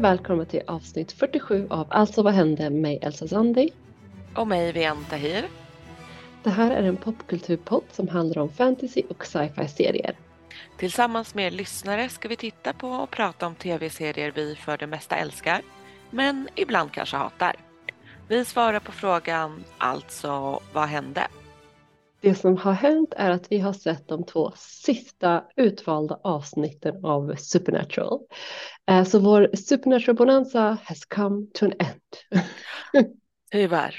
och välkomna till avsnitt 47 av Alltså vad hände med Elsa Zandi. Och mig, Vian Tahir. Det här är en popkulturpodd som handlar om fantasy och sci-fi serier. Tillsammans med lyssnare ska vi titta på och prata om tv-serier vi för det mesta älskar, men ibland kanske hatar. Vi svarar på frågan, alltså vad hände? Det som har hänt är att vi har sett de två sista utvalda avsnitten av Supernatural. Eh, så vår Supernatural Bonanza has come to an end. Tyvärr,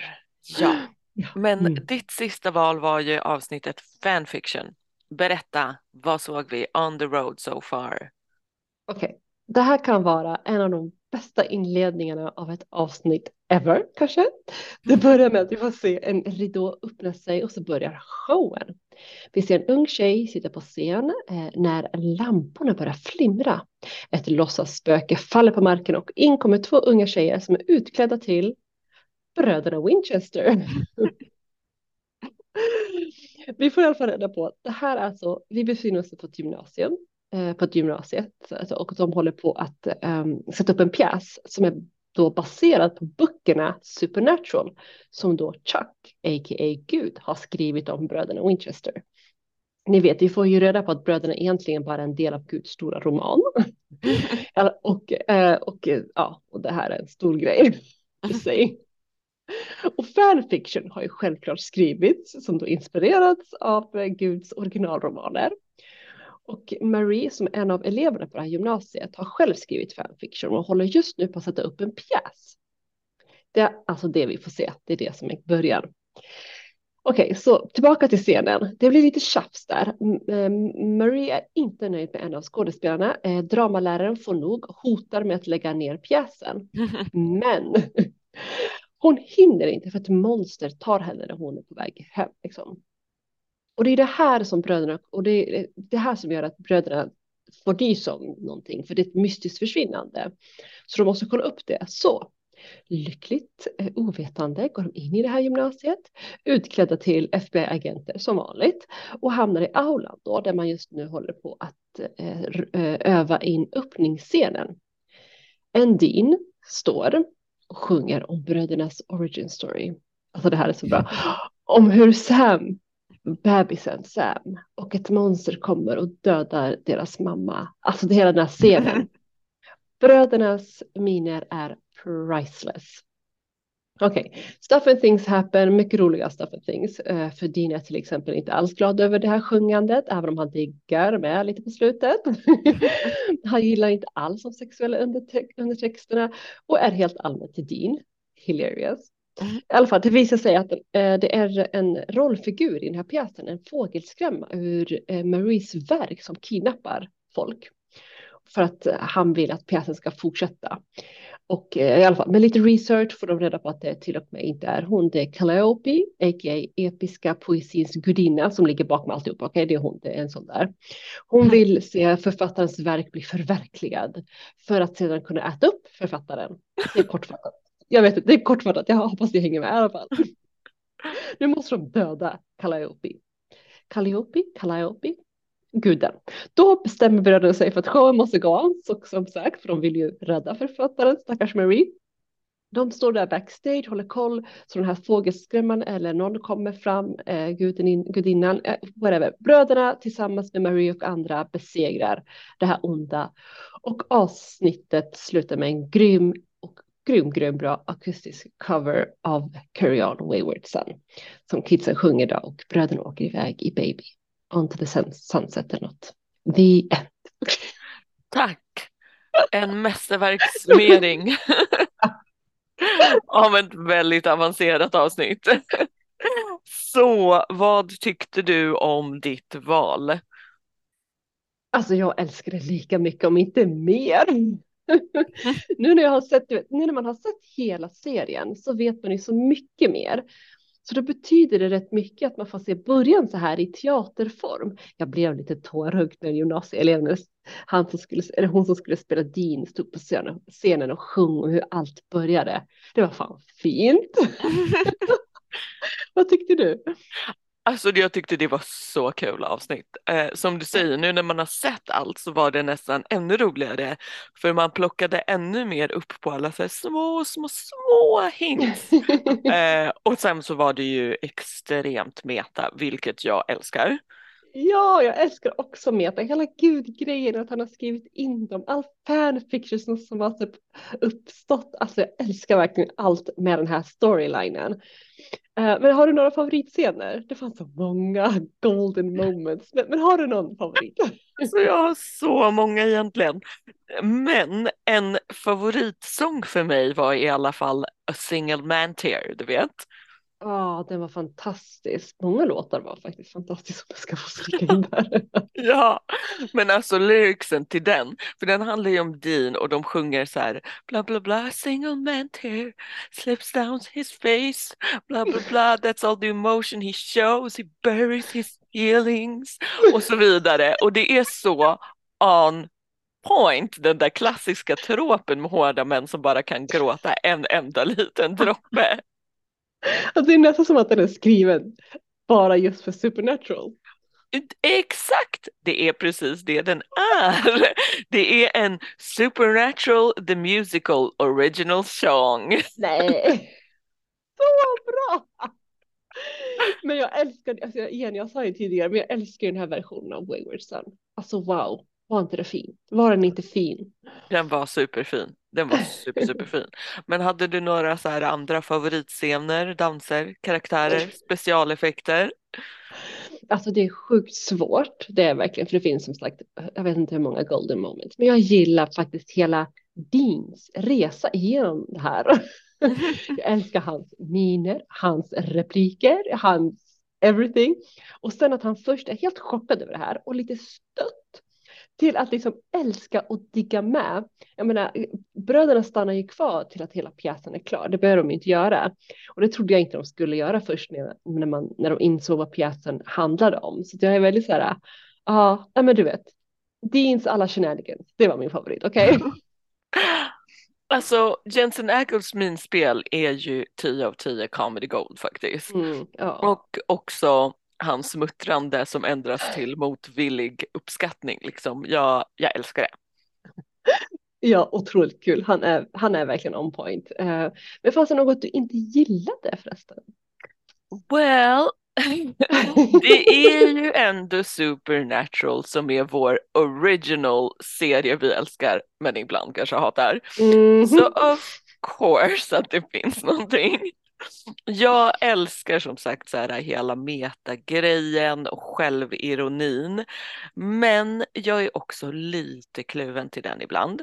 ja. Men mm. ditt sista val var ju avsnittet fanfiction. Berätta, vad såg vi on the road so far? Okej, okay. det här kan vara en av de bästa inledningarna av ett avsnitt ever kanske. Det börjar med att vi får se en ridå öppna sig och så börjar showen. Vi ser en ung tjej sitta på scen eh, när lamporna börjar flimra. Ett låtsasspöke faller på marken och in kommer två unga tjejer som är utklädda till bröderna Winchester. vi får i alla fall reda på att det här är alltså, vi befinner oss på ett gymnasium på ett gymnasiet och de håller på att um, sätta upp en pjäs som är då baserad på böckerna Supernatural som då Chuck, a.k.a. Gud, har skrivit om bröderna Winchester. Ni vet, vi får ju reda på att bröderna egentligen bara är en del av Guds stora roman. och, eh, och, ja, och det här är en stor grej i sig. Och fanfiction har ju självklart skrivits som då inspirerats av Guds originalromaner. Och Marie som är en av eleverna på det här gymnasiet har själv skrivit fanfiction och håller just nu på att sätta upp en pjäs. Det är alltså det vi får se, det är det som är början. Okej, okay, så tillbaka till scenen. Det blir lite tjafs där. Marie är inte nöjd med en av skådespelarna. Eh, dramaläraren får nog, hotar med att lägga ner pjäsen. Men hon hinner inte för att monster tar henne när hon är på väg hem. Liksom. Och det är det här som bröderna, och det är det här som gör att bröderna får nys om någonting, för det är ett mystiskt försvinnande. Så de måste kolla upp det. Så lyckligt eh, ovetande går de in i det här gymnasiet, utklädda till FBI-agenter som vanligt och hamnar i aulan då, där man just nu håller på att eh, eh, öva in öppningsscenen. En dean står och sjunger om brödernas origin story. Alltså det här är så bra. Om hur Sam bebisen Sam och ett monster kommer och dödar deras mamma. Alltså det hela den här scenen. Brödernas miner är priceless. Okej, okay. stuff and things happen, mycket roliga stuff and things. Uh, för Dean är till exempel inte alls glad över det här sjungandet, även om han diggar med lite på slutet. han gillar inte alls de sexuella undertexterna och är helt allmänt till Dean. Hilarious. I alla fall, det visar sig att eh, det är en rollfigur i den här pjäsen, en fågelskrämma ur eh, Maries verk som kidnappar folk. För att eh, han vill att pjäsen ska fortsätta. Och i alla fall med lite research får de reda på att det till och med inte är hon, det är Calliope, a.k.a. episka poesins gudinna som ligger bakom alltihop. Okej, okay, det är hon, det är en sån där. Hon mm. vill se författarens verk bli förverkligad för att sedan kunna äta upp författaren. Det är kortfattat. Jag vet inte, det är kortfattat, jag hoppas det hänger med i alla fall. Nu måste de döda Calliope. Calliope, Calliope, guden. Då bestämmer bröderna sig för att showen måste gå on, så som sagt, för de vill ju rädda författaren, stackars Marie. De står där backstage, håller koll, så den här fågelskrämman eller någon kommer fram, eh, gudin, gudinnan, eh, whatever. Bröderna tillsammans med Marie och andra besegrar det här onda. Och avsnittet slutar med en grym grym, grym bra akustisk cover av Carry On Wayward Son som kidsen sjunger då och bröderna åker iväg i Baby onto the sunset eller något. The end. Tack. En mästerverkssummering av ett väldigt avancerat avsnitt. Så vad tyckte du om ditt val? Alltså jag älskar det lika mycket om inte mer. Nu, när jag har sett, nu när man har sett hela serien så vet man ju så mycket mer. Så då betyder det rätt mycket att man får se början så här i teaterform. Jag blev lite tårögd när gymnasieeleven, han som skulle, eller hon som skulle spela Dean stod på scenen, scenen och sjöng och hur allt började. Det var fan fint. Vad tyckte du? Alltså jag tyckte det var så kul avsnitt. Eh, som du säger, nu när man har sett allt så var det nästan ännu roligare. För man plockade ännu mer upp på alla så här små, små, små hints. Eh, och sen så var det ju extremt meta, vilket jag älskar. Ja, jag älskar också Meta. Hela gud-grejen att han har skrivit in dem. All fanfiction som har typ uppstått. Alltså jag älskar verkligen allt med den här storylinen. Uh, men har du några favoritscener? Det fanns så många golden moments. Men, men har du någon favorit? Alltså jag har så många egentligen. Men en favoritsång för mig var i alla fall A Single Man Tear, du vet. Ja, den var fantastisk. Många låtar var faktiskt fantastiska om jag ska få stryka in där. ja, men alltså lyricsen till den, för den handlar ju om Dean och de sjunger så här bla bla bla, single man tear slips down his face, bla bla bla, that's all the emotion he shows, he buries his feelings och så vidare. Och det är så on point, den där klassiska tropen med hårda män som bara kan gråta en enda liten droppe. Alltså det är nästan som att den är skriven bara just för Supernatural. Exakt, det är precis det den är. Det är en Supernatural the Musical Original Song. Nej, så bra! Men jag älskar, alltså igen jag sa ju tidigare, men jag älskar den här versionen av Wayward Son. Alltså wow, var inte det fint? Var den inte fin? Den var superfin. Den var super, superfin. Men hade du några så här andra favoritscener, danser, karaktärer, specialeffekter? Alltså det är sjukt svårt. Det är verkligen, för det finns som sagt, jag vet inte hur många golden moments, men jag gillar faktiskt hela Deans resa igenom det här. jag älskar hans miner, hans repliker, hans everything. Och sen att han först är helt chockad över det här och lite stött till att liksom älska och digga med. Jag menar, bröderna stannar ju kvar till att hela pjäsen är klar. Det behöver de inte göra. Och det trodde jag inte de skulle göra först när, när, man, när de insåg vad pjäsen handlade om. Så jag är väldigt så här, ja, ah, men du vet, Deans alla shenanigans, det var min favorit, okej? Okay? Alltså Jensen Ackles minspel är ju 10 av 10 comedy gold faktiskt. Mm, ja. Och också hans muttrande som ändras till motvillig uppskattning. Liksom. Jag, jag älskar det. Ja, otroligt kul. Han är, han är verkligen on point. Uh, men fanns det något du inte gillade förresten? Well, det är ju ändå Supernatural som är vår original serie vi älskar men ibland kanske hatar. Mm. Så of course att det finns någonting. Jag älskar som sagt så här hela metagrejen och självironin. Men jag är också lite kluven till den ibland.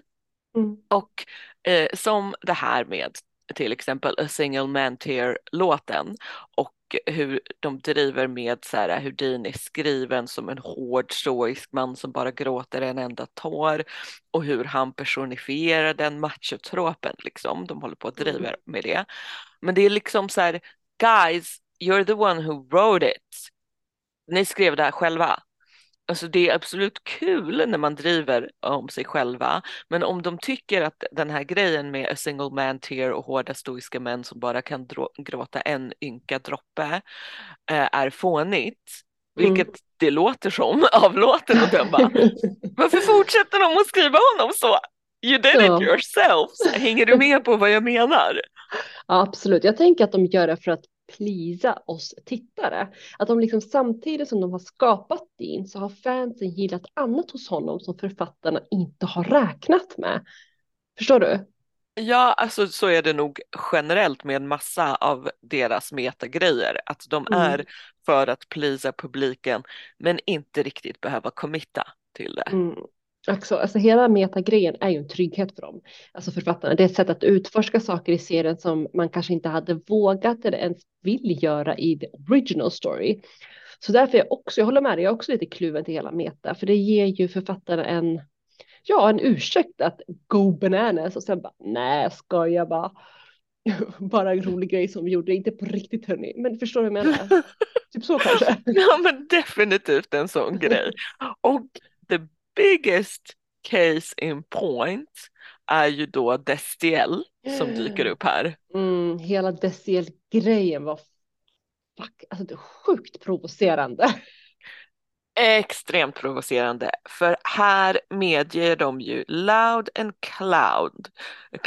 Mm. Och eh, som det här med till exempel A Single Man Tear låten och hur de driver med så här, hur Dean är skriven som en hård stoisk man som bara gråter en enda tår och hur han personifierar den machotropen liksom. De håller på att driva mm. med det. Men det är liksom så här, guys, you're the one who wrote it. Ni skrev det här själva. Alltså det är absolut kul när man driver om sig själva, men om de tycker att den här grejen med a single man tear och hårda stoiska män som bara kan gråta en ynka droppe eh, är fånigt, vilket mm. det låter som av låten att döma. Varför fortsätter de att skriva honom så? You did ja. it yourself. Hänger du med på vad jag menar? Ja, absolut. Jag tänker att de gör det för att plisa oss tittare. Att de liksom samtidigt som de har skapat Dean så har fansen gillat annat hos honom som författarna inte har räknat med. Förstår du? Ja, alltså så är det nog generellt med en massa av deras metagrejer, att de mm. är för att plisa publiken men inte riktigt behöva committa till det. Mm. Också, alltså hela metagrejen är ju en trygghet för dem, alltså författarna. Det är ett sätt att utforska saker i serien som man kanske inte hade vågat eller ens vill göra i the original story. Så därför är jag också, jag håller med dig, jag är också lite kluven till hela meta, för det ger ju författarna en, ja, en ursäkt att go bananas och sen bara, nej, ska jag bara, bara en rolig grej som vi gjorde, inte på riktigt hörni, men förstår du vad jag menar? typ så kanske. Ja, men definitivt en sån grej. Och biggest case in point är ju då Destiel som dyker upp här. Mm, hela Destiel-grejen var fuck, alltså det sjukt provocerande. Extremt provocerande, för här medger de ju loud and cloud,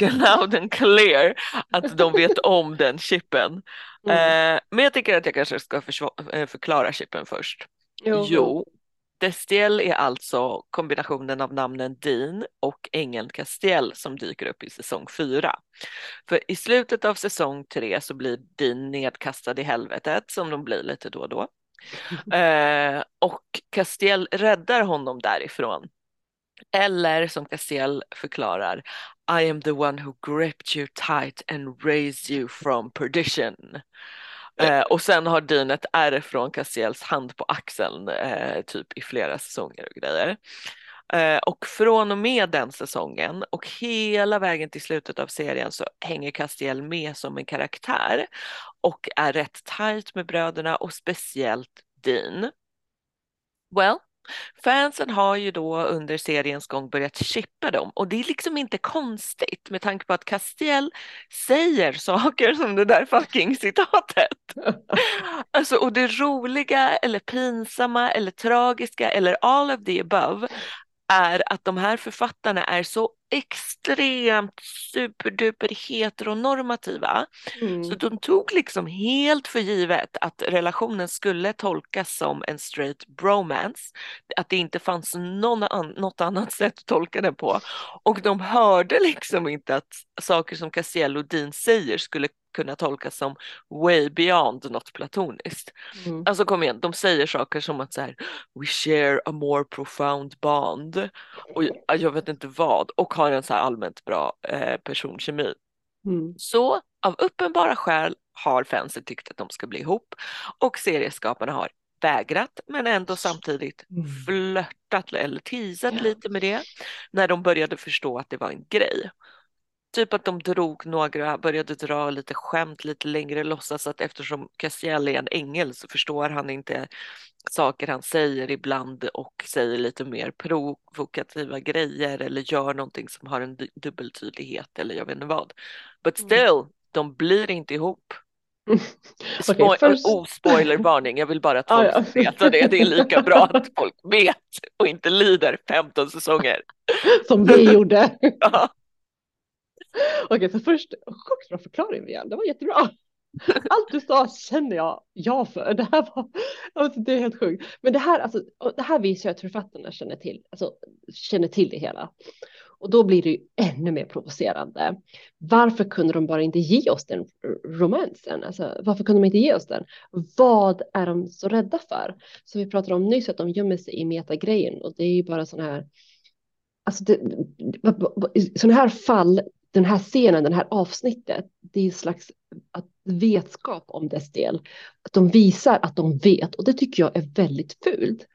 loud and clear att de vet om den chippen. Mm. Eh, men jag tycker att jag kanske ska eh, förklara chippen först. Jo, jo Destiel är alltså kombinationen av namnen Dean och ängeln Castiel som dyker upp i säsong 4. För i slutet av säsong 3 så blir Dean nedkastad i helvetet som de blir lite då och då. Eh, och Castiel räddar honom därifrån. Eller som Castiel förklarar, I am the one who gripped you tight and raised you from perdition. Eh, och sen har Dean ett ärr från Castiels hand på axeln eh, typ i flera säsonger och grejer. Eh, och från och med den säsongen och hela vägen till slutet av serien så hänger Castiel med som en karaktär och är rätt tajt med bröderna och speciellt Dean. Well, Fansen har ju då under seriens gång börjat chippa dem och det är liksom inte konstigt med tanke på att Castiel säger saker som det där fucking citatet. Alltså, och det roliga eller pinsamma eller tragiska eller all of the above är att de här författarna är så extremt superduper heteronormativa. Mm. Så de tog liksom helt för givet att relationen skulle tolkas som en straight bromance. Att det inte fanns någon an något annat sätt att tolka det på. Och de hörde liksom inte att saker som Cassiel och Dean säger skulle kunna tolkas som way beyond något platoniskt. Mm. Alltså kom igen, de säger saker som att så här, we share a more profound bond och jag, jag vet inte vad och har en så här allmänt bra eh, personkemi. Mm. Så av uppenbara skäl har fansen tyckt att de ska bli ihop och serieskaparna har vägrat men ändå samtidigt mm. flörtat eller teasat yeah. lite med det när de började förstå att det var en grej. Typ att de drog några, började dra lite skämt lite längre, låtsas att eftersom Cassiel är en ängel så förstår han inte saker han säger ibland och säger lite mer provokativa grejer eller gör någonting som har en dubbeltydlighet eller jag vet inte vad. But mm. still, mm. de blir inte ihop. Spoil okay, först... Oh, spoilervarning, jag vill bara att folk ah, ja. veta det. Det är lika bra att folk vet och inte lider 15 säsonger. Som vi gjorde. ja. Okej, så först, sjukt bra förklaring igen. Det var jättebra. Allt du sa känner jag ja för. Det här var, alltså det är helt sjukt. Men det här, alltså, det här visar att författarna känner till, alltså, känner till det hela. Och då blir det ju ännu mer provocerande. Varför kunde de bara inte ge oss den romansen? Alltså, varför kunde de inte ge oss den? Vad är de så rädda för? Som vi pratade om nyss att de gömmer sig i metagrejen och det är ju bara sådana här Alltså det, sådana här fall den här scenen, den här avsnittet, det är en slags att vetskap om dess del. Att de visar att de vet och det tycker jag är väldigt fult.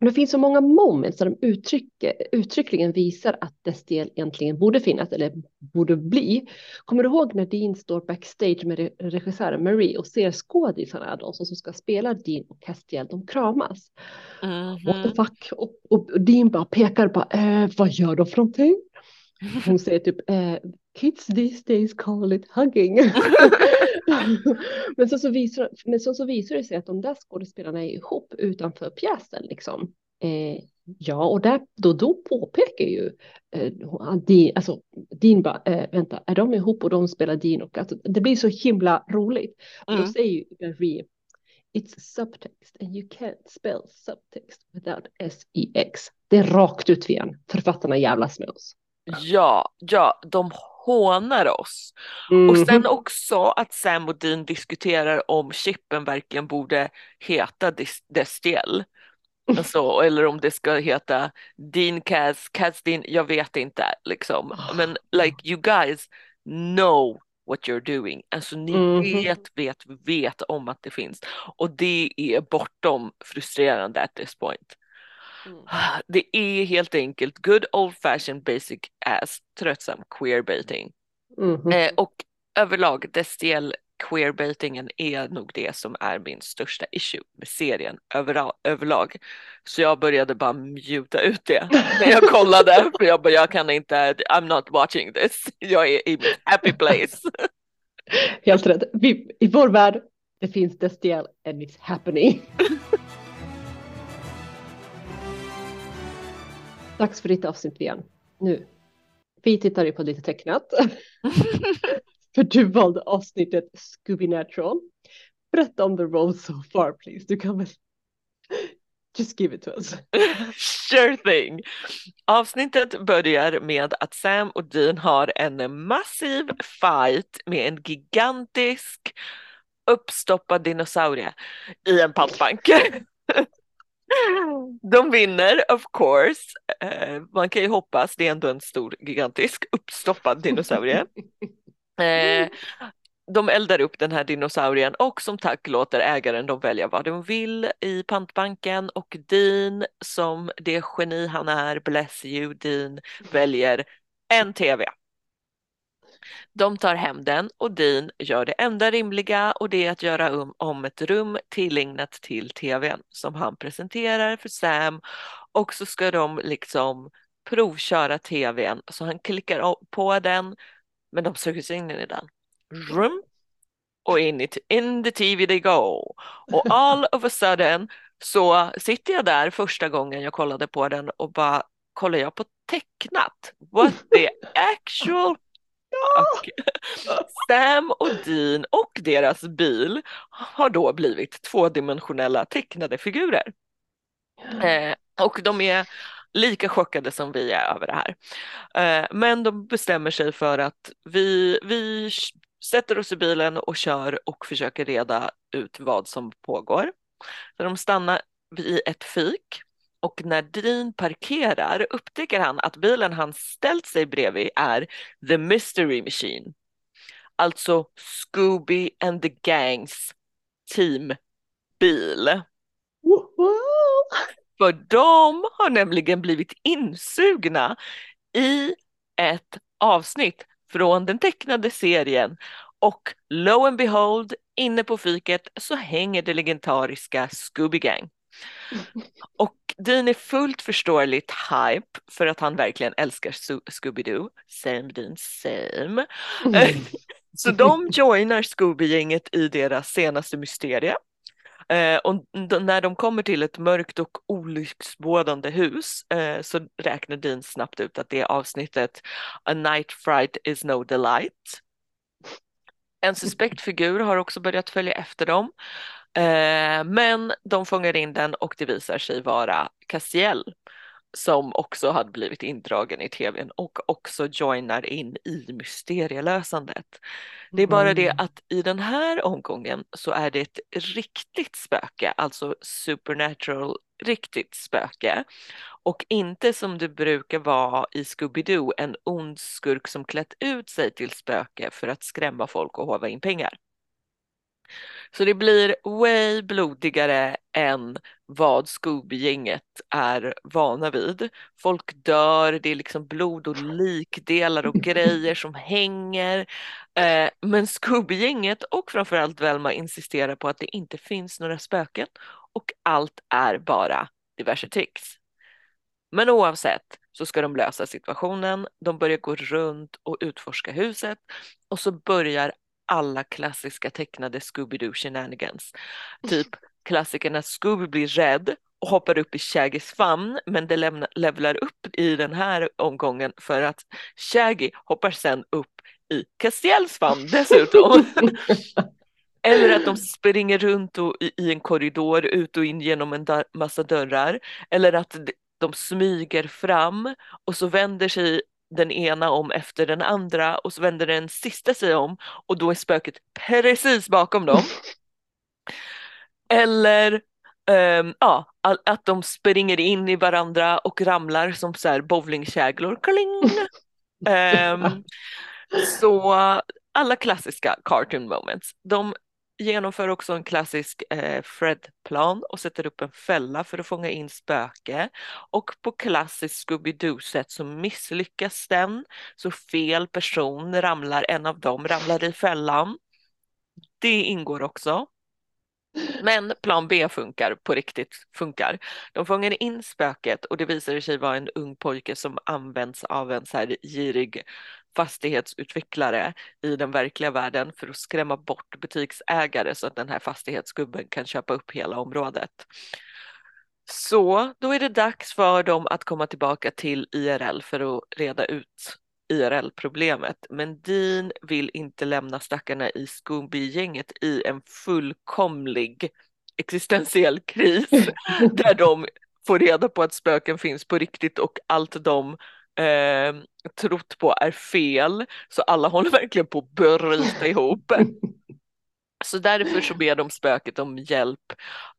Det finns så många moments där de uttrycker, uttryckligen visar att dess del egentligen borde finnas eller borde bli. Kommer du ihåg när Dean står backstage med regissören Marie och ser skådisarna, de som ska spela Dean och Castiel, de kramas. Mm -hmm. What the mhm. fuck? Och, och, Dean bara pekar på, äh, vad gör de för någonting? Hon säger typ eh, kids these days call it hugging. men, så, så visar, men så, så visar det sig att de där skådespelarna är ihop utanför pjäsen liksom. Eh, ja, och där, då, då påpekar ju eh, Dean, alltså Dean bara, eh, vänta, är de ihop och de spelar Dean och alltså, det blir så himla roligt. Mm. Och då säger ju Marie, It's subtext and you can't spell subtext without S-E-X. Det är rakt ut igen. Författarna jävlas med oss. Ja, ja, de hånar oss. Mm. Och sen också att Sam och Dean diskuterar om chippen verkligen borde heta Destiel. Alltså, eller om det ska heta Dean Kaz, Kaz Dean, jag vet inte liksom. Men like you guys know what you're doing. Alltså ni mm. vet, vet, vet om att det finns. Och det är bortom frustrerande at this point. Mm. Det är helt enkelt good old fashioned basic ass tröttsam queerbaiting. Mm. Eh, och överlag Destiel queerbaitingen är nog det som är min största issue med serien överlag. Så jag började bara mjuta ut det när jag kollade för jag bara jag kan inte, I'm not watching this. Jag är i mitt happy place. Helt rätt. Vi, I vår värld Det finns Destiel and it's happening. Dags för ditt avsnitt igen. Nu. Vi tittar ju på lite tecknat. för du valde avsnittet Scooby Natural. Berätta om the role so far please. Du kan väl Just give it to us. sure thing. Avsnittet börjar med att Sam och Dean har en massiv fight med en gigantisk uppstoppad dinosaurie i en pantbank. De vinner of course. Eh, man kan ju hoppas, det är ändå en stor gigantisk uppstoppad dinosaurie. Eh, de eldar upp den här dinosaurien och som tack låter ägaren dem välja vad de vill i pantbanken och Dean som det geni han är, bless you Dean, väljer en TV. De tar hem den och Dean gör det enda rimliga och det är att göra um, om ett rum tillägnat till TVn som han presenterar för Sam och så ska de liksom provköra TVn så han klickar på den men de söker sig in i den. Rum och in, i, in the TV they go. Och all of a sudden så sitter jag där första gången jag kollade på den och bara kollar jag på tecknat. What the actual fuck? Sam och Dean och deras bil har då blivit tvådimensionella tecknade figurer. Eh, och de är lika chockade som vi är över det här. Eh, men de bestämmer sig för att vi, vi sätter oss i bilen och kör och försöker reda ut vad som pågår. Så de stannar vid ett fik och när Dean parkerar upptäcker han att bilen han ställt sig bredvid är The Mystery Machine. Alltså Scooby and the Gangs teambil. För de har nämligen blivit insugna i ett avsnitt från den tecknade serien och lo and behold, inne på fiket så hänger det legendariska Scooby Gang. Och Dean är fullt förståeligt hype för att han verkligen älskar Scooby-Doo. Same Dean, same. Mm. så de joinar Scooby-gänget i deras senaste mysterie Eh, och när de kommer till ett mörkt och olycksbådande hus eh, så räknar Dean snabbt ut att det är avsnittet A night fright is no delight. En suspekt figur har också börjat följa efter dem. Eh, men de fångar in den och det visar sig vara Castiel som också hade blivit indragen i tvn och också joinar in i mysterielösandet. Det är bara det mm. att i den här omgången så är det ett riktigt spöke, alltså supernatural riktigt spöke och inte som det brukar vara i Scooby-Doo en ond skurk som klätt ut sig till spöke för att skrämma folk och håva in pengar. Så det blir way blodigare än vad Scooby-gänget är vana vid. Folk dör, det är liksom blod och likdelar och grejer som hänger. Eh, men Scooby-gänget och framförallt Velma insisterar på att det inte finns några spöken och allt är bara diverse tricks. Men oavsett så ska de lösa situationen. De börjar gå runt och utforska huset och så börjar alla klassiska tecknade Scooby-Doo shenanigans. Typ klassikern när Scooby blir rädd och hoppar upp i Shaggys famn men det lämna, levlar upp i den här omgången för att Shaggy hoppar sen upp i Castiels famn dessutom. Eller att de springer runt och, i, i en korridor ut och in genom en massa dörrar. Eller att de smyger fram och så vänder sig den ena om efter den andra och så vänder den sista sig om och då är spöket precis bakom dem. Eller um, ja, att de springer in i varandra och ramlar som så här bowlingkäglor. Um, så alla klassiska cartoon moments. De genomför också en klassisk eh, Fred-plan och sätter upp en fälla för att fånga in spöke. Och på klassiskt Scooby-Doo-sätt så misslyckas den, så fel person ramlar, en av dem ramlar i fällan. Det ingår också. Men plan B funkar på riktigt, funkar. De fångar in spöket och det visar sig vara en ung pojke som används av en så här girig fastighetsutvecklare i den verkliga världen för att skrämma bort butiksägare så att den här fastighetsgubben kan köpa upp hela området. Så då är det dags för dem att komma tillbaka till IRL för att reda ut IRL-problemet. Men Dean vill inte lämna stackarna i Scooby-gänget i en fullkomlig existentiell kris där de får reda på att spöken finns på riktigt och allt de eh, trott på är fel. Så alla håller verkligen på att bryta ihop. Så därför så ber de spöket om hjälp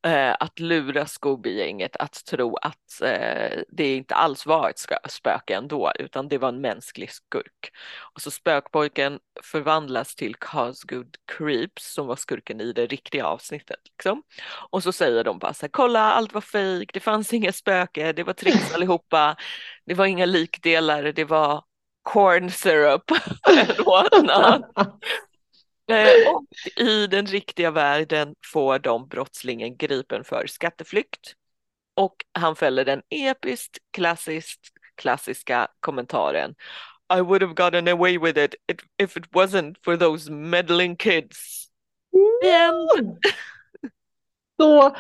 eh, att lura Scooby-gänget att tro att eh, det inte alls var ett spöke ändå, utan det var en mänsklig skurk. Och så spökpojken förvandlas till Cosgood Creeps som var skurken i det riktiga avsnittet. Liksom. Och så säger de bara så här, kolla allt var fejk, det fanns inga spöke, det var tricks allihopa, det var inga likdelar, det var corn syrup och i den riktiga världen får de brottslingen gripen för skatteflykt och han fäller den episkt klassiskt klassiska kommentaren I would have gotten away with it if it wasn't for those meddling kids. Mm. Så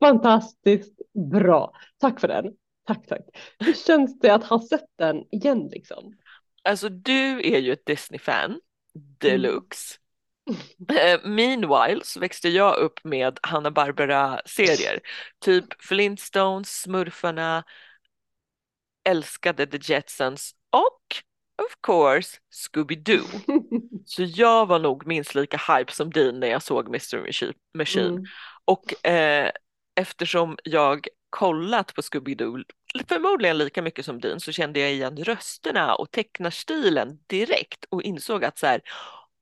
fantastiskt bra. Tack för den. Tack, tack. Hur känns det att ha sett den igen liksom? Alltså du är ju ett Disney-fan deluxe. Eh, meanwhile så växte jag upp med Hanna-Barbera-serier. Typ Flintstones, Smurfarna, älskade The Jetsons och of course Scooby-Doo. Så jag var nog minst lika hype som din när jag såg Mr. Machine. Mm. Och eh, eftersom jag kollat på Scooby-Doo förmodligen lika mycket som din så kände jag igen rösterna och tecknarstilen direkt och insåg att så här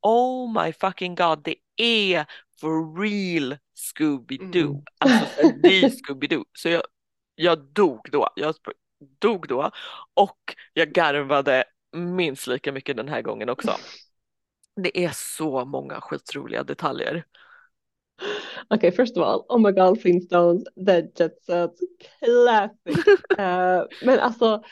oh my fucking god, det är for real Scooby-Doo. Mm. Alltså det Scooby-Doo. Så jag, jag dog då. Jag dog då och jag garvade minst lika mycket den här gången också. Det är så många skitroliga detaljer. Okay, first of all, oh my god, Flintstones, the Jetsons, classic. uh, men alltså,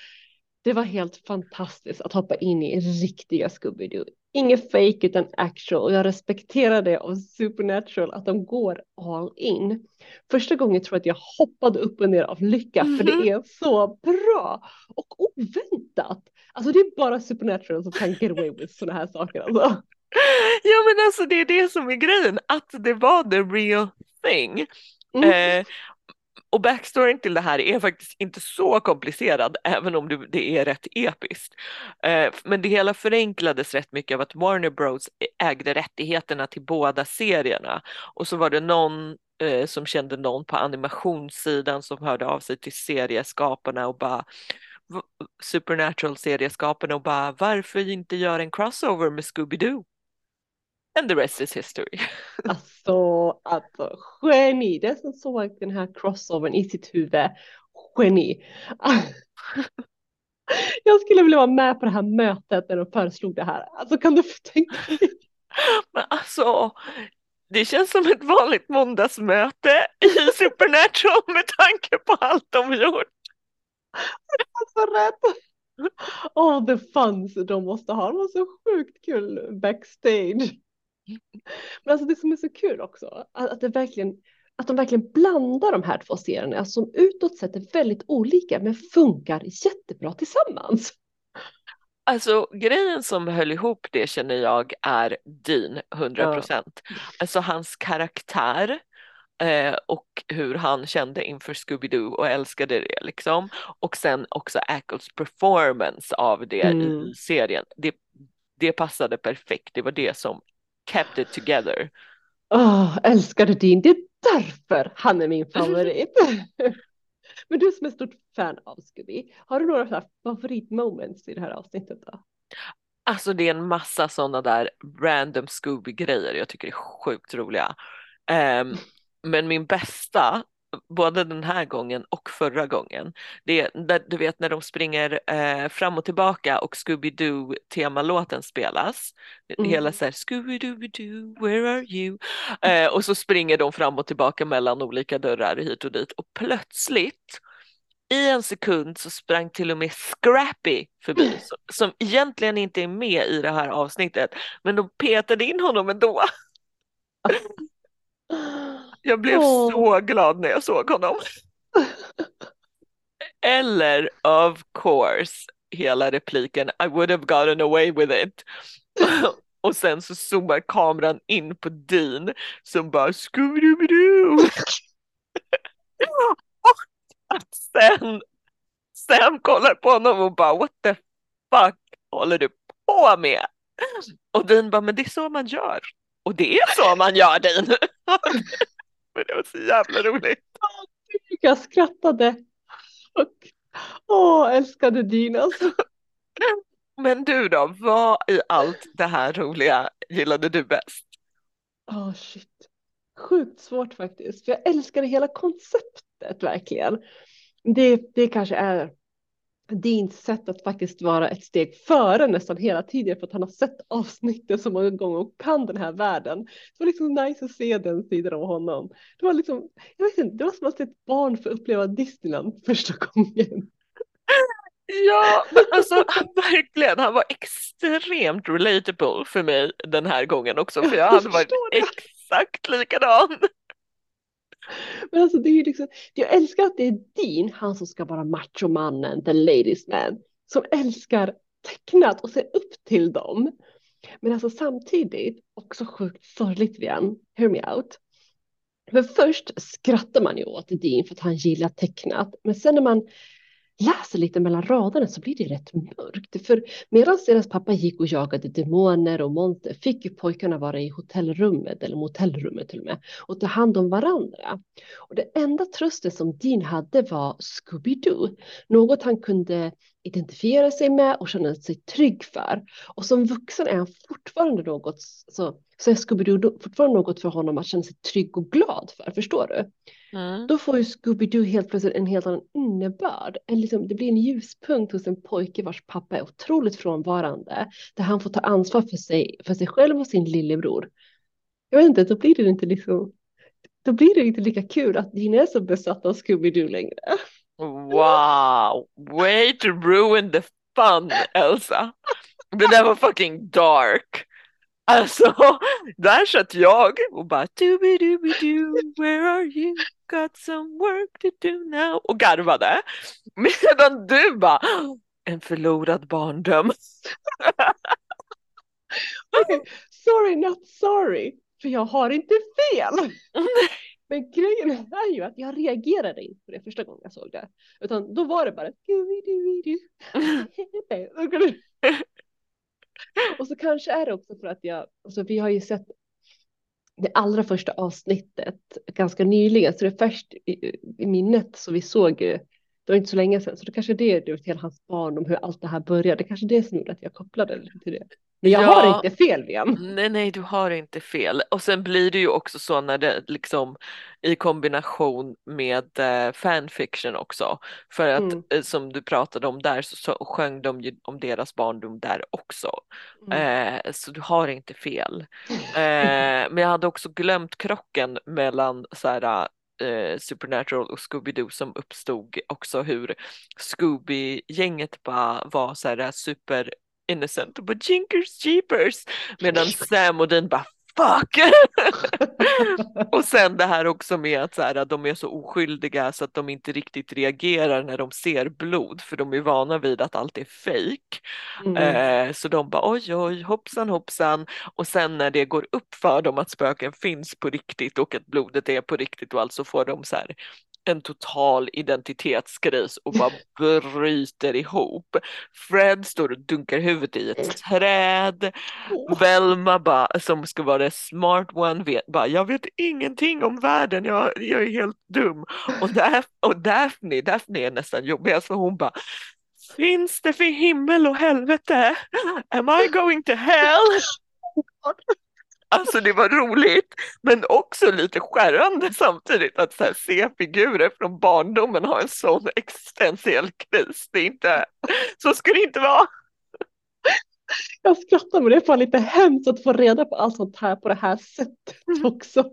det var helt fantastiskt att hoppa in i riktiga Scooby-Doo. Inget fake utan actual och jag respekterar det av Supernatural att de går all in. Första gången tror jag att jag hoppade upp och ner av lycka mm -hmm. för det mhm. är så bra och oväntat. Alltså det är bara Supernatural som kan get away with sådana här saker alltså. Ja men alltså det är det som är grejen, att det var the real thing. Mm. Eh, och backstoryn till det här är faktiskt inte så komplicerad, även om det är rätt episkt. Eh, men det hela förenklades rätt mycket av att Warner Bros ägde rättigheterna till båda serierna. Och så var det någon eh, som kände någon på animationssidan som hörde av sig till serieskaparna och bara Supernatural-serieskaparna och bara varför inte göra en crossover med Scooby-Doo? And the rest is history. Alltså, alltså geni. Den som såg den här crossovern i sitt huvud, geni. Jag skulle vilja vara med på det här mötet när de föreslog det här. Alltså kan du tänka dig? Men alltså, det känns som ett vanligt måndagsmöte i Supernatural med tanke på allt de gjort. Det är så rätt. Åh, oh, the funs de måste ha. De har så sjukt kul backstage. Men alltså det som är så kul också, att, det verkligen, att de verkligen blandar de här två serierna som utåt sett är väldigt olika men funkar jättebra tillsammans. Alltså grejen som höll ihop det känner jag är Dean 100 procent. Ja. Alltså hans karaktär eh, och hur han kände inför Scooby-Doo och älskade det liksom. Och sen också Ackles performance av det mm. i serien. Det, det passade perfekt, det var det som kept it together. Oh, älskade din, det är därför han är min favorit. Men du som är stort fan av Scooby, har du några favoritmoments i det här avsnittet då? Alltså det är en massa sådana där random Scooby-grejer jag tycker är sjukt roliga. Um, men min bästa både den här gången och förra gången. Det är där, du vet när de springer eh, fram och tillbaka och Scooby-Doo temalåten spelas. Mm. Hela så här Scooby-Doo, where are you? Eh, och så springer de fram och tillbaka mellan olika dörrar hit och dit och plötsligt i en sekund så sprang till och med Scrappy förbi som, som egentligen inte är med i det här avsnittet men de petade in honom ändå. Jag blev Åh. så glad när jag såg honom. Eller of course hela repliken I would have gotten away with it. Och sen så zoomar kameran in på Dean som bara Scooby-Doo. Och att sen Sam kollar på honom och bara what the fuck håller du på med? Och Dean bara men det är så man gör. Och det är så man gör Dean. Men det var så jävla roligt. Jag skrattade. Och, åh, älskade Dean alltså. Men du då, vad i allt det här roliga gillade du bäst? Åh shit. Sjukt svårt faktiskt. För jag älskade hela konceptet verkligen. Det, det kanske är Deans sätt att faktiskt vara ett steg före nästan hela tiden för att han har sett avsnittet så många gånger och kan den här världen. Det var liksom nice att se den sidan av honom. Det var liksom, jag vet inte, det var som att se ett barn få uppleva Disneyland första gången. Ja, alltså verkligen, han var extremt relatable för mig den här gången också för jag hade varit det. exakt likadan. Men alltså det är ju liksom, jag älskar att det är Dean, han som ska vara machomannen, the ladies man, som älskar tecknat och ser upp till dem. Men alltså samtidigt också sjukt sorgligt igen, hear me out. För först skrattar man ju åt Dean för att han gillar tecknat, men sen när man läser lite mellan raderna så blir det rätt mörkt. För medan deras pappa gick och jagade demoner och monster fick ju pojkarna vara i hotellrummet eller motellrummet till och med och ta hand om varandra. Och det enda trösten som Dean hade var Scooby-Doo, något han kunde identifiera sig med och känna sig trygg för. Och som vuxen är han fortfarande något, så, så är Scooby-Doo fortfarande något för honom att känna sig trygg och glad för, förstår du? Mm. Då får ju Scooby-Doo helt plötsligt en helt annan innebörd. En liksom, det blir en ljuspunkt hos en pojke vars pappa är otroligt frånvarande. Där han får ta ansvar för sig, för sig själv och sin lillebror. Jag vet inte, då blir det inte liksom... Då blir det inte lika kul att Dean är så besatt av Scooby-Doo längre. Wow, way to ruin the fun Elsa. Det där var fucking dark. Alltså, där satt jag och bara doo-doo-doo, where are you? Got some work to do now. Och garvade. Medan du bara, en förlorad barndom. Okej, sorry not sorry. För jag har inte fel. Men grejen är ju att jag reagerade inte på det första gången jag såg det. Utan då var det bara. Och så kanske är det också för att jag, alltså vi har ju sett det allra första avsnittet ganska nyligen, så det är först i, i minnet så vi såg ju, det var inte så länge sedan, så det kanske är det, du hela hans barndom, hur allt det här började, det kanske är det som gjorde att jag kopplade till det. Men jag Ja. har inte fel, Vian. Nej, nej, du har inte fel. Och sen blir det ju också så när det liksom i kombination med eh, fanfiction också. För att Mm. eh, som du pratade om där så, så sjöng de ju om deras barndom där också. Mm. Eh, så du har inte fel. Eh, men jag hade också glömt krocken mellan så här, eh, Supernatural och Scooby-Doo som uppstod också hur Scooby-gänget bara var så här super innocent och bara jinkers jeepers medan Sam och Dean bara fuck! och sen det här också med att så här, de är så oskyldiga så att de inte riktigt reagerar när de ser blod för de är vana vid att allt är fake. Mm. Eh, så de bara oj oj hoppsan hoppsan och sen när det går upp för dem att spöken finns på riktigt och att blodet är på riktigt och allt så får de så här en total identitetskris och bara bryter ihop. Fred står och dunkar huvudet i ett träd. Åh. Velma bara, som ska vara the smart one, vet, bara, jag vet ingenting om världen, jag, jag är helt dum. Och, Daph, och Daphne, Daphne är nästan jobbigast för hon bara, finns det för himmel och helvete? Am I going to hell? Alltså det var roligt, men också lite skärrande samtidigt att så här, se figurer från barndomen ha en sån existentiell kris. Det är inte, så ska det inte vara. Jag skrattar men det är fan lite hemskt att få reda på allt sånt här på det här sättet också.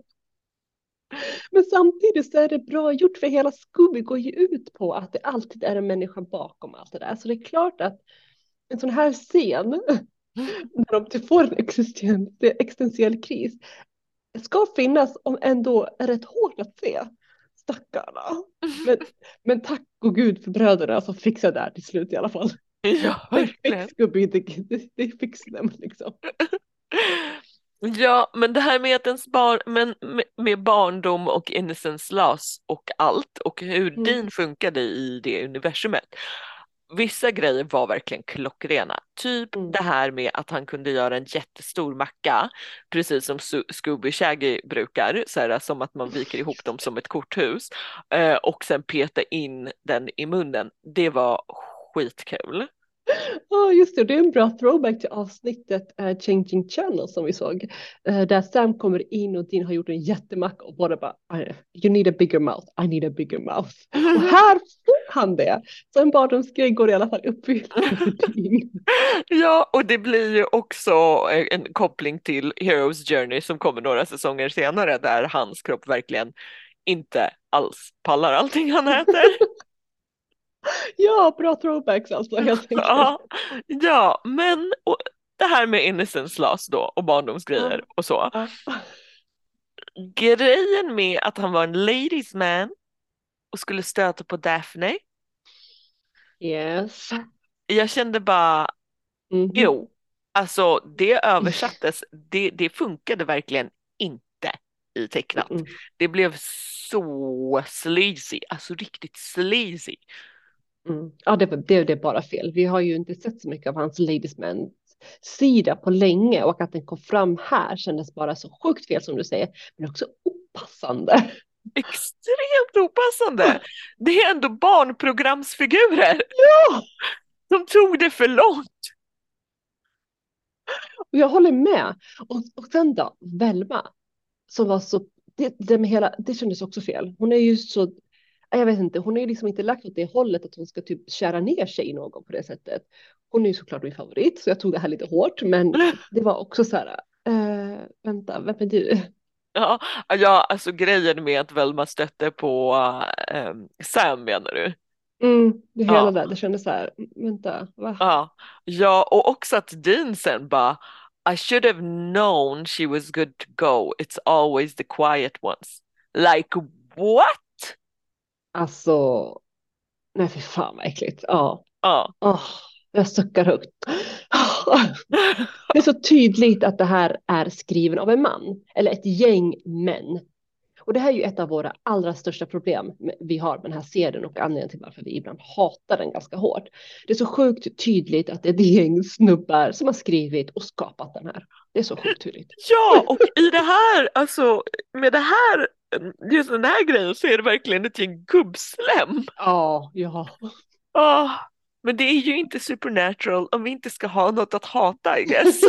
Men samtidigt så är det bra gjort för hela Scooby går ju ut på att det alltid är en människa bakom allt det där. Så det är klart att en sån här scen när de typ får en existentiell kris ska finnas om ändå är rätt hårt att se. Stackarna. Men, men tack och gud för bröderna som fixar det här till slut i alla fall. Ja, verkligen. They fix them liksom. Ja, men det här med att ens barn, men med barndom och innocence loss och allt och hur mm. din funkade i det universumet. Vissa grejer var verkligen klockrena. Typ mm. det här med att han kunde göra en jättestor macka, precis som Scooby Shaggy brukar, så här, som att man viker ihop dem som ett korthus eh, och sen peta in den i munnen. Det var skitkul. Ja, oh, just det. Det är en bra throwback till avsnittet uh, Changing Channel som vi såg. Uh, där Sam kommer in och Dean har gjort en jättemack och båda bara You need a bigger mouth, I need a bigger mouth. Och här han det. Så en barndomsgrej går i alla fall uppfylld Ja, och det blir ju också en koppling till Heroes Journey som kommer några säsonger senare där hans kropp verkligen inte alls pallar allting han äter. Ja, bra throwbacks alltså helt enkelt. Ja, ja men det här med innocence loss då och barndomsgrejer och så. Grejen med att han var en ladies man och skulle stöta på Daphne. Yes. Jag kände bara, mm -hmm. jo, alltså det översattes, det, det funkade verkligen inte i tecknat. Mm -hmm. Det blev så sleazy, alltså riktigt sleazy. Mm. Ja, det, det, det är bara fel. Vi har ju inte sett så mycket av hans Ladiesman sida på länge och att den kom fram här kändes bara så sjukt fel som du säger, men också opassande. Extremt opassande. Det är ändå barnprogramsfigurer. Ja! De tog det för långt. Och jag håller med. Och, och sen då, Velma, som var så, det, det, med hela, det kändes också fel. Hon är ju så jag vet inte, hon har ju liksom inte lagt åt det hållet att hon ska typ kära ner sig i någon på det sättet. Hon är ju såklart min favorit, så jag tog det här lite hårt, men det var också så här, äh, vänta, vem är du? Ja, ja, alltså grejen med att Velma stötte på äh, Sam menar du? Mm, det hela ja. där, det kändes så här, vänta, va? Ja, ja och också att Dean sen bara I should have known she was good to go. It's always the quiet ones. Like what? Alltså, nej fy fan vad äckligt. Ja. ja. Oh, jag suckar högt. Det är så tydligt att det här är skriven av en man eller ett gäng män. Och det här är ju ett av våra allra största problem vi har med den här serien och anledningen till varför vi ibland hatar den ganska hårt. Det är så sjukt tydligt att det är ett gäng snubbar som har skrivit och skapat den här. Det är så sjukt tydligt. Ja, och i det här, alltså med det här just den här grejen så är det verkligen ett gäng gubbslem. Ja, ja. Oh, men det är ju inte supernatural om vi inte ska ha något att hata I guess.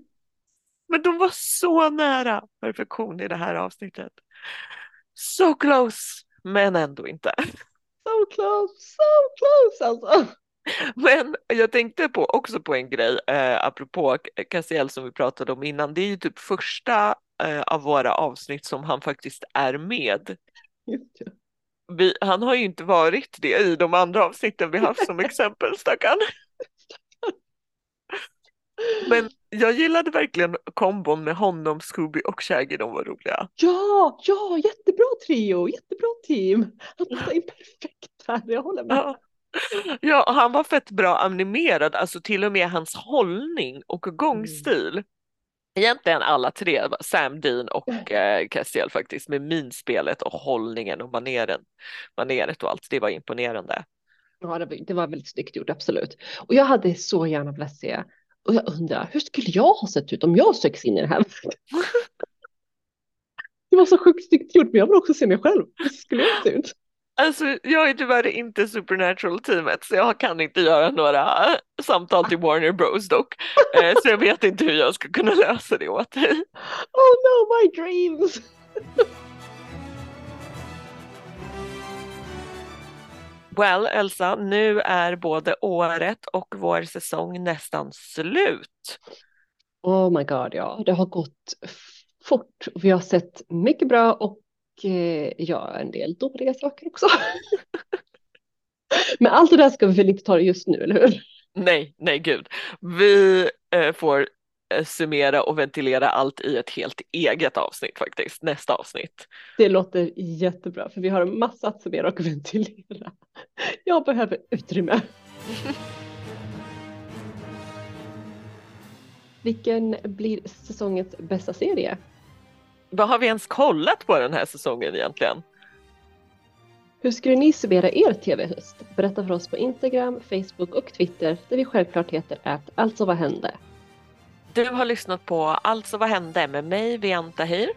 men de var så nära perfektion i det här avsnittet. So close, men ändå inte. So close, so close alltså. Men jag tänkte på, också på en grej, eh, apropå Cassiel som vi pratade om innan. Det är ju typ första eh, av våra avsnitt som han faktiskt är med. Vi, han har ju inte varit det i de andra avsnitten vi haft som exempel, stackarn. Men jag gillade verkligen kombon med honom, Scooby och Shaggy, de var roliga. Ja, ja, jättebra trio, jättebra team. Han passar in perfekt här, jag håller med. Ja. Ja, han var fett bra animerad, alltså till och med hans hållning och gångstil. Mm. Egentligen alla tre, Sam Dean och eh, Castiel faktiskt, med minspelet och hållningen och maneren, maneret och allt, det var imponerande. Ja, det var, det var väldigt snyggt gjort, absolut. Och jag hade så gärna velat se, och jag undrar, hur skulle jag ha sett ut om jag söks in i det här? det var så sjukt snyggt gjort, men jag vill också se mig själv. Hur skulle jag se ut? Alltså, jag är tyvärr inte Supernatural-teamet så jag kan inte göra några samtal till Warner Bros dock. Eh, så jag vet inte hur jag ska kunna lösa det åt dig. Oh no, my dreams! Well, Elsa, nu är både året och vår säsong nästan slut. Oh my god, ja, det har gått fort. Vi har sett mycket bra och eh, ja, en del dåliga saker också. Men allt det där ska vi väl inte ta just nu, eller hur? Nej, nej gud. Vi eh, får eh, summera och ventilera allt i ett helt eget avsnitt faktiskt, nästa avsnitt. Det låter jättebra, för vi har en massa att summera och ventilera. Jag behöver utrymme. Vilken blir säsongens bästa serie? Vad har vi ens kollat på den här säsongen egentligen? Hur skulle ni summera er tv-höst? Berätta för oss på Instagram, Facebook och Twitter där vi självklart heter att Alltså vad hände? Du har lyssnat på Alltså vad hände med mig, Vian Tahir.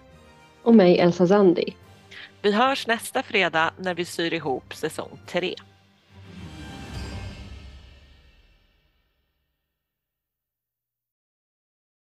Och mig, Elsa Zandi. Vi hörs nästa fredag när vi syr ihop säsong 3.